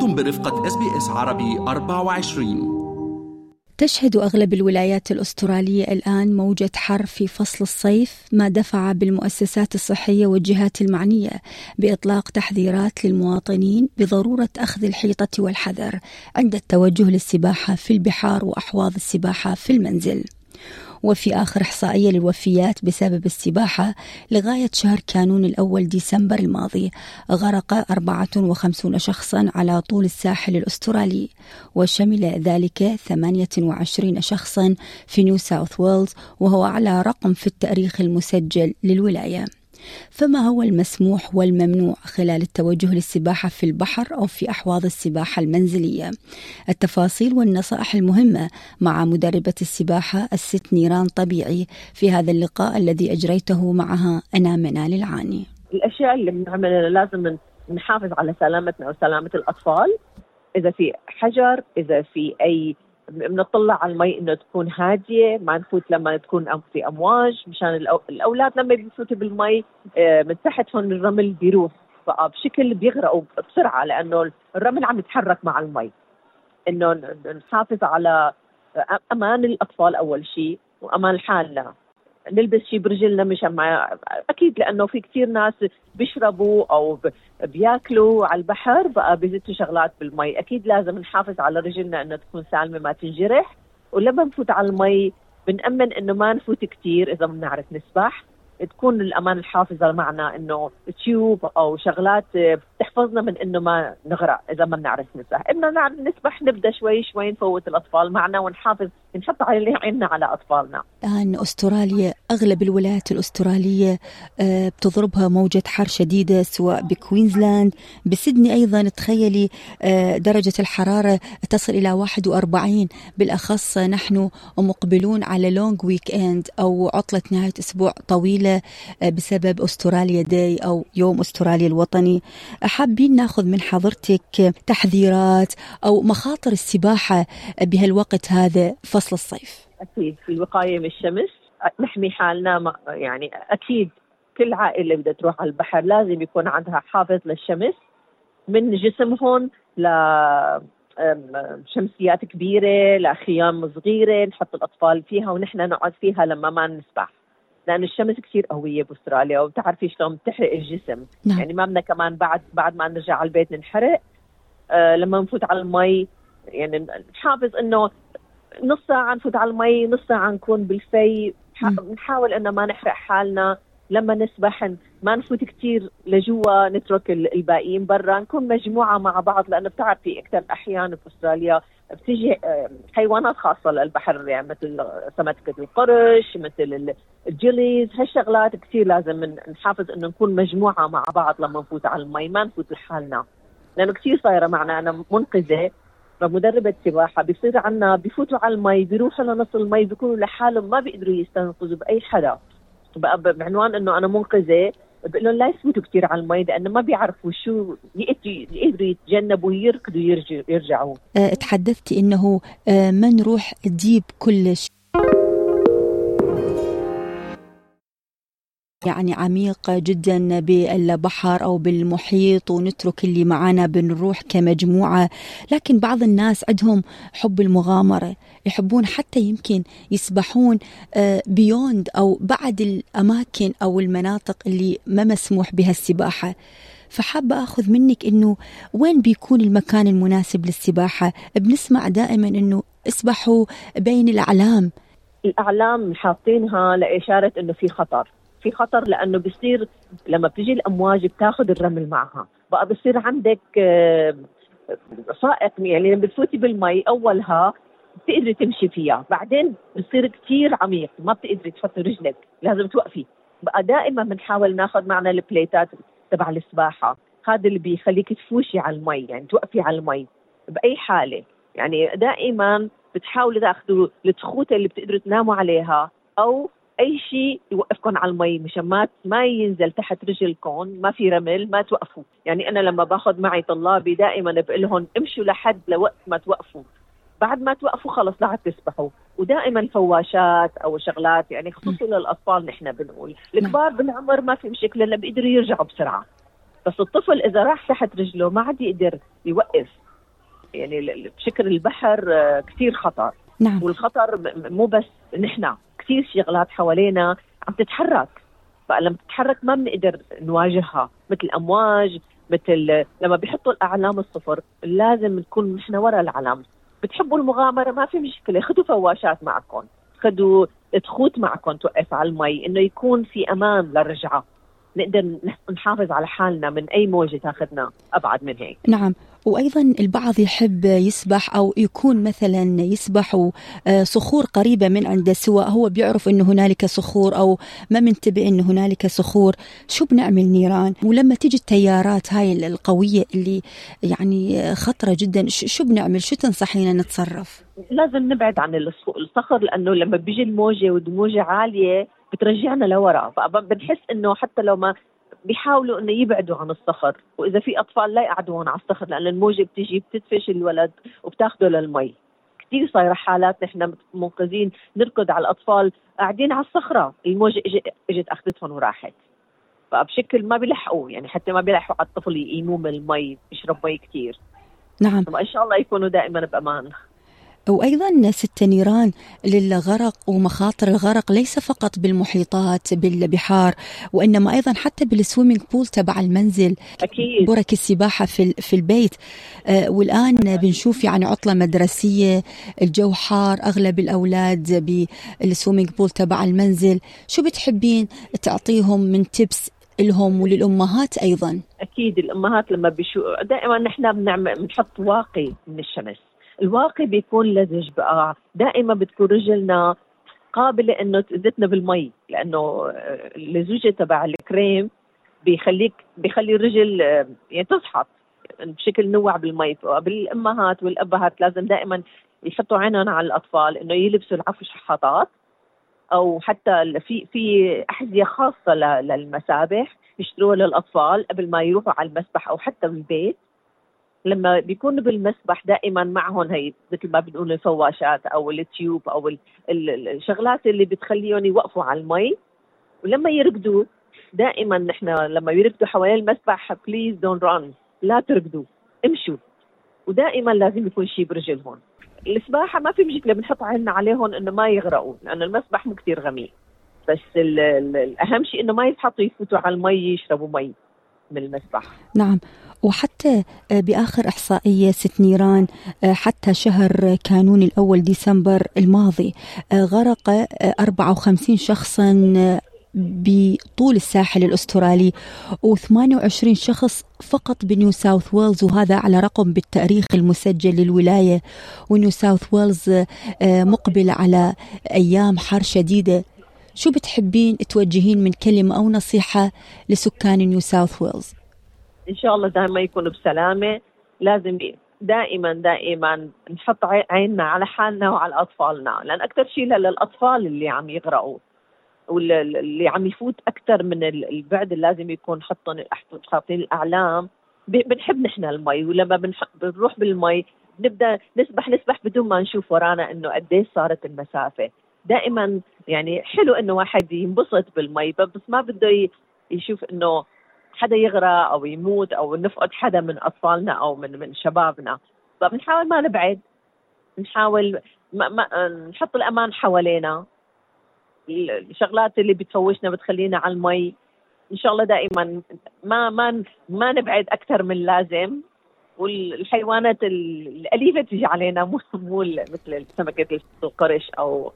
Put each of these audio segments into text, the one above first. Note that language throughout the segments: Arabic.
أنتم برفقة اس بي اس عربي 24 تشهد أغلب الولايات الأسترالية الآن موجة حر في فصل الصيف ما دفع بالمؤسسات الصحية والجهات المعنية بإطلاق تحذيرات للمواطنين بضرورة أخذ الحيطة والحذر عند التوجه للسباحة في البحار وأحواض السباحة في المنزل. وفي آخر إحصائية للوفيات بسبب السباحة لغاية شهر كانون الأول ديسمبر الماضي غرق 54 شخصا على طول الساحل الأسترالي وشمل ذلك 28 شخصا في نيو ساوث ويلز وهو أعلى رقم في التأريخ المسجل للولاية. فما هو المسموح والممنوع خلال التوجه للسباحة في البحر أو في أحواض السباحة المنزلية؟ التفاصيل والنصائح المهمة مع مدربة السباحة الست نيران طبيعي في هذا اللقاء الذي أجريته معها أنا منال العاني. الأشياء اللي بنعملها لازم نحافظ على سلامتنا وسلامة الأطفال. إذا في حجر إذا في أي بنطلع على المي إنه تكون هادية ما نفوت لما تكون في أمواج مشان الأولاد لما بيفوتوا بالمي آه، من تحت هون الرمل بيروح فبشكل بيغرقوا بسرعة لأنه الرمل عم يتحرك مع المي. إنه نحافظ على أمان الأطفال أول شيء وأمان حالنا. نلبس شيء برجلنا مشان ما أكيد لأنه في كثير ناس بيشربوا أو بياكلوا على البحر بقى بيزتوا شغلات بالمي. أكيد لازم نحافظ على رجلنا إنها تكون سالمة ما تنجرح. ولما نفوت على المي بنأمن إنه ما نفوت كثير إذا بنعرف نسبح. تكون الأمان الحافظة معنا إنه تيوب أو شغلات تحفظنا من إنه ما نغرق إذا ما بنعرف نسبح، بدنا نعرف نسبح نبدأ شوي شوي نفوت الأطفال معنا ونحافظ نحط عيننا على أطفالنا. الآن أستراليا أغلب الولايات الأسترالية آه، بتضربها موجة حر شديدة سواء بكوينزلاند، بسدني أيضا تخيلي آه، درجة الحرارة تصل إلى 41 بالأخص نحن مقبلون على long weekend أو عطلة نهاية أسبوع طويلة. بسبب Australia Day أو يوم أستراليا الوطني حابين ناخذ من حضرتك تحذيرات أو مخاطر السباحة بهالوقت هذا فصل الصيف. أكيد في الوقايه من الشمس نحمي حالنا يعني أكيد كل عائلة بدها تروح على البحر لازم يكون عندها حافظ للشمس. من جسمهم ل شمسيات كبيرة لخيام صغيرة نحط الأطفال فيها ونحن نقعد فيها لما ما نسبح. لأن الشمس كثير قوية بأستراليا وبتعرفي شلون بتحرق الجسم. نعم. يعني ما بدنا كمان بعد بعد ما نرجع على البيت ننحرق. آه لما نفوت على المي يعني نحافظ إنه نص ساعة نفوت على المي نص ساعة نكون بالفيء. نحاول إنه ما نحرق حالنا. لما نسبح ما نفوت كثير لجوا نترك الباقيين برا نكون مجموعة مع بعض لأنه بتعرفي أكثر أحيان في أستراليا بتيجي حيوانات خاصة للبحر يعني مثل سمكة القرش مثل ال jellies هالشغلات كثير لازم نحافظ إنه نكون مجموعة مع بعض لما نفوت على المي ما نفوت لحالنا. لأنه كثير صايرة معنا أنا منقذة مدربة سباحة بيصير عنا بفوتوا على المي بيروحوا لنص المي بيكونوا لحالهم ما بيقدروا يستنقذوا بأي حدا. بعنوان إنه أنا منقذة. بقول لهم لا يثبتوا كثير على المي لأنه ما بيعرفوا شو يقدروا يتجنبوا يركضوا يرجعوا. أه تحدثتي إنه أه ما نروح ديب كلش يعني عميق جدا بالبحر أو بالمحيط ونترك اللي معنا بنروح كمجموعة. لكن بعض الناس عندهم حب المغامرة يحبون حتى يمكن يسبحون بيوند آه، أو بعد الأماكن أو المناطق اللي ما مسموح بها السباحة. فحابة أخذ منك أنه وين بيكون المكان المناسب للسباحة؟ بنسمع دائما أنه اسبحوا بين الأعلام. الأعلام حاطينها لإشارة أنه في خطر. في خطر لأنه بصير لما بتجي الأمواج بتاخذ الرمل معها. بقى بصير عندك آه، سائق يعني لما بتفوتي بالمي أولها بتقدري تمشي فيها. بعدين بصير كثير عميق ما بتقدري تحطي رجلك لازم توقفي. بقى دائما بنحاول ناخذ معنا البليتات تبع السباحة. هذا اللي بيخليك تفوشي على المي يعني توقفي على المي بأي حالة. يعني دائما بتحاولوا تاخذوا التخوته اللي بتقدروا تناموا عليها أو أي شيء يوقفكم على المي مشان ما ما ينزل تحت رجلكم ما في رمل ما توقفوا. يعني أنا لما باخذ معي طلابي دائما بقول لهم امشوا لحد لوقت ما توقفوا. بعد ما توقفوا خلص لا تسبحوا. ودائما فواشات أو شغلات يعني خصوصي للأطفال نحن بنقول. الكبار بالعمر ما في مشكلة لأنه بيقدروا يرجعوا بسرعة. بس الطفل إذا راح تحت رجله ما عاد يقدر يوقف. يعني بشكل البحر آه، كثير خطر. نعم. والخطر مو بس نحن. كثير شغلات حوالينا عم تتحرك. فلما تتحرك ما بنقدر نواجهها مثل امواج مثل لما بيحطوا الأعلام الصفر لازم نكون نحن ورا العلم. بتحبوا المغامرة؟ ما في مشكلة. خذوا فواشات معكم. خذوا تخوت معكم توقف على المي إنه يكون في أمان للرجعة. نقدر نحافظ على حالنا من أي موجة تاخذنا أبعد من هيك. نعم. وأيضا البعض يحب يسبح أو يكون مثلا يسبح آه، صخور قريبة من عنده سواء هو بيعرف إنه هنالك صخور أو ما منتبه إنه هنالك صخور. شو بنعمل نيران؟ ولما تيجي التيارات هاي القوية اللي يعني خطرة جدا شو بنعمل؟ شو تنصحينا نتصرف؟ لازم نبعد عن الصخر لأنه لما بيجي الموجة والموجة عالية بترجعنا لورا. فبنحس إنه حتى لو ما بيحاولوا إنه يبعدوا عن الصخر وإذا في أطفال لا يقعدوهم على الصخر لأن الموجة بتجي بتدفش الولد وبتاخده للمي. كثير صايرة حالات نحن منقذين نركض على الأطفال قاعدين على الصخرة. الموجة اجت أخذتهم وراحت. فبشكل ما بيلحقوا يعني حتى ما بيلحقوا على الطفل يقيموا من المي يشرب مي كثير نعم. إن شاء الله يكونوا دائما بأمان. وأيضا ست نيران للغرق ومخاطر الغرق ليس فقط بالمحيطات بالبحار وإنما أيضا حتى بال swimming pool تبع المنزل. أكيد. برك السباحة في, في البيت. آه والآن بنشوف يعني عطلة مدرسية الجو حار أغلب الأولاد بال swimming pool تبع المنزل. شو بتحبين تعطيهم من tips لهم وللأمهات أيضا؟ أكيد الأمهات لما بيشوفوا دائما نحن بنعمل بنحط واقي من الشمس. الواقي بيكون لزج بقى. دائما بتكون رجلنا قابلة إنه تاذتنا بالمي لأنه اللزوجه تبع الكريم بيخليك بيخلي الرجل يعني تزحط بشكل نوع بالمي. بالأمهات والأبهات لازم دائما يحطوا عينهم على الأطفال إنه يلبسوا العفو شحاطات أو حتى في في أحذية خاصة للمسابح يشتروها للأطفال قبل ما يروحوا على المسبح أو حتى بالبيت. لما بيكونوا بالمسبح دائما معهم هي مثل ما بنقول الفواشات أو التيوب أو الشغلات اللي بتخليهم يوقفوا على المي. ولما يركضوا دائما نحن لما يركضوا حوالين المسبح please don't run لا تركضوا امشوا. ودائما لازم يكون شيء برجلهم السباحة ما في مشكلة بنحط عيننا عليهم إنه ما يغرقوا لأنه المسبح مو كثير غميق. بس الاهم شيء إنه ما يتحطوا يفوتوا على المي يشربوا مي من المسبح. نعم. وحتى آه، بآخر إحصائية ست نيران آه، حتى شهر كانون الأول ديسمبر الماضي آه، غرق 54 شخصا بطول الساحل الأسترالي و28 شخص فقط بنيو ساوث ويلز وهذا على رقم بالتاريخ المسجل للولاية ونيو ساوث ويلز مقبل على أيام حر شديدة شو بتحبين توجهين من كلمة أو نصيحة لسكان نيو ساوث ويلز؟ إن شاء الله دائما يكونوا بسلامة. لازم دائما دائما نحط عيننا على حالنا وعلى أطفالنا لأن أكثر شيء للأطفال اللي عم يغرقوا واللي عم يفوت أكثر من البعد اللي لازم يكون حطن حاطين الأعلام. بنحب نحن المي ولما بنروح بالمي نبدأ نسبح نسبح بدون ما نشوف ورانا إنه قديش صارت المسافة. دائما يعني حلو إنه واحد ينبسط بالمي بس ما بده يشوف إنه حدا يغرق أو يموت أو نفقد حدا من أطفالنا أو من من شبابنا. فبنحاول ما نبعد. نحاول ما ما نحط الأمان حوالينا. الشغلات اللي بتفوشنا بتخلينا على المي. إن شاء الله دائما ما ما ما نبعد أكثر من اللازم. والحيوانات الأليفة تجي علينا مو مو مثل سمكة القرش أو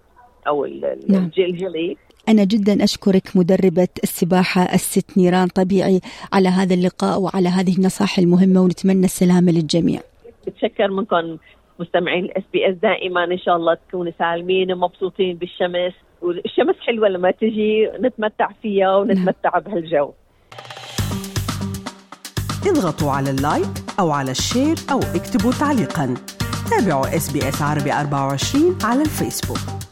أو نعم. الجلجلي. أنا جدا أشكرك مدربة السباحة الست نيران طبيعي على هذا اللقاء وعلى هذه النصائح المهمة ونتمنى السلامة للجميع. بتشكر منكم مستمعين الاس بي إس دائما. إن شاء الله تكونوا سالمين ومبسوطين بالشمس. والشمس حلوة لما تجي نتمتع فيها ونتمتع نعم. بهالجو. اضغطوا على ال like أو على ال share أو اكتبوا تعليقا. تابعوا إس بي إس عربي 24 على الفيسبوك.